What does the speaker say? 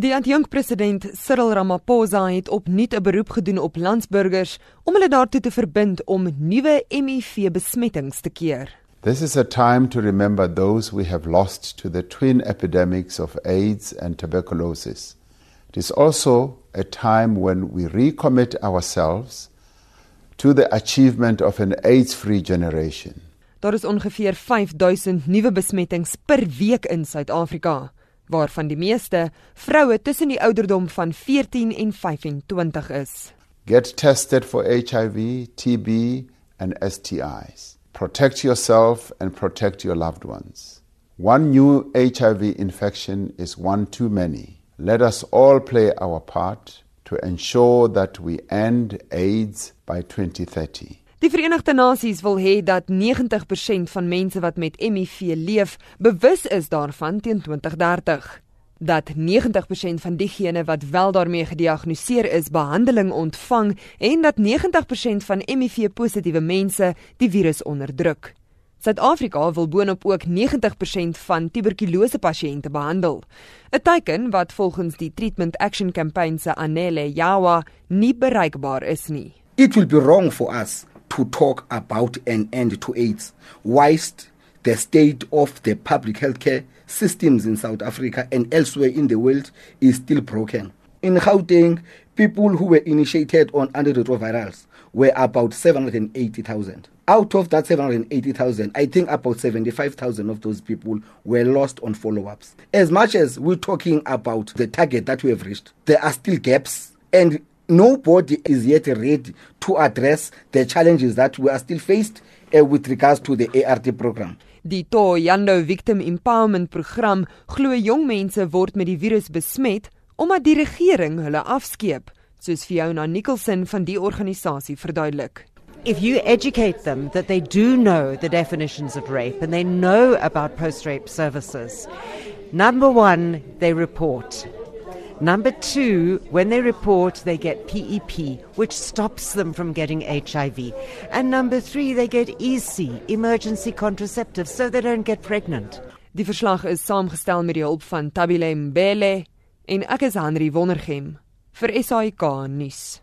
Die adjunkpresident Cyril Ramaphosa het opnuut 'n beroep gedoen op landsburgers om hulle daartoe te verbind om nuwe HIV-besmettings te keer. This is a time to remember those we have lost to the twin epidemics of AIDS and tuberculosis. It is also a time when we recommit ourselves to the achievement of an AIDS-free generation. Daar is ongeveer 5000 nuwe besmettings per week in Suid-Afrika waarvan die meeste vroue tussen die ouderdom van 14 en 25 is. Get tested for HIV, TB and STIs. Protect yourself and protect your loved ones. One new HIV infection is one too many. Let us all play our part to ensure that we end AIDS by 2030. Die Verenigde Nasies wil hê dat 90% van mense wat met HIV leef, bewus is daarvan teen 2030. Dat 90% van diegene wat wel daarmee gediagnoseer is, behandeling ontvang en dat 90% van HIV-positiewe mense die virus onderdruk. Suid-Afrika wil boonop ook 90% van tuberkulose pasiënte behandel. 'n Teken wat volgens die Treatment Action Campaign se Anele Jawa nie bereikbaar is nie. It will be wrong for us to talk about an end to AIDS, whilst the state of the public healthcare systems in South Africa and elsewhere in the world is still broken. In Gauteng, people who were initiated on antiretrovirals were about 780,000. Out of that 780,000, I think about 75,000 of those people were lost on follow ups. As much as we're talking about the target that we have reached, there are still gaps. And nobody is yet ready to address the challenges that we are still faced uh, with regards to the ART program. Die Toyando Victim Empowerment program glo jong mense word met die virus besmet omdat die regering hulle afskeep, soos Fiona Nicholson van die organisasie verduidelik. If you educate them that they do know the definitions of rape and they know about post rape services, number one, they report. Number two, when they report, they get PEP, which stops them from getting HIV. And number three, they get EC, emergency contraceptives, so they don't get pregnant. Die verslag is saamgestel met die hulp van Tabile Mbele en ek is Henry Wondergem vir SAK nuus.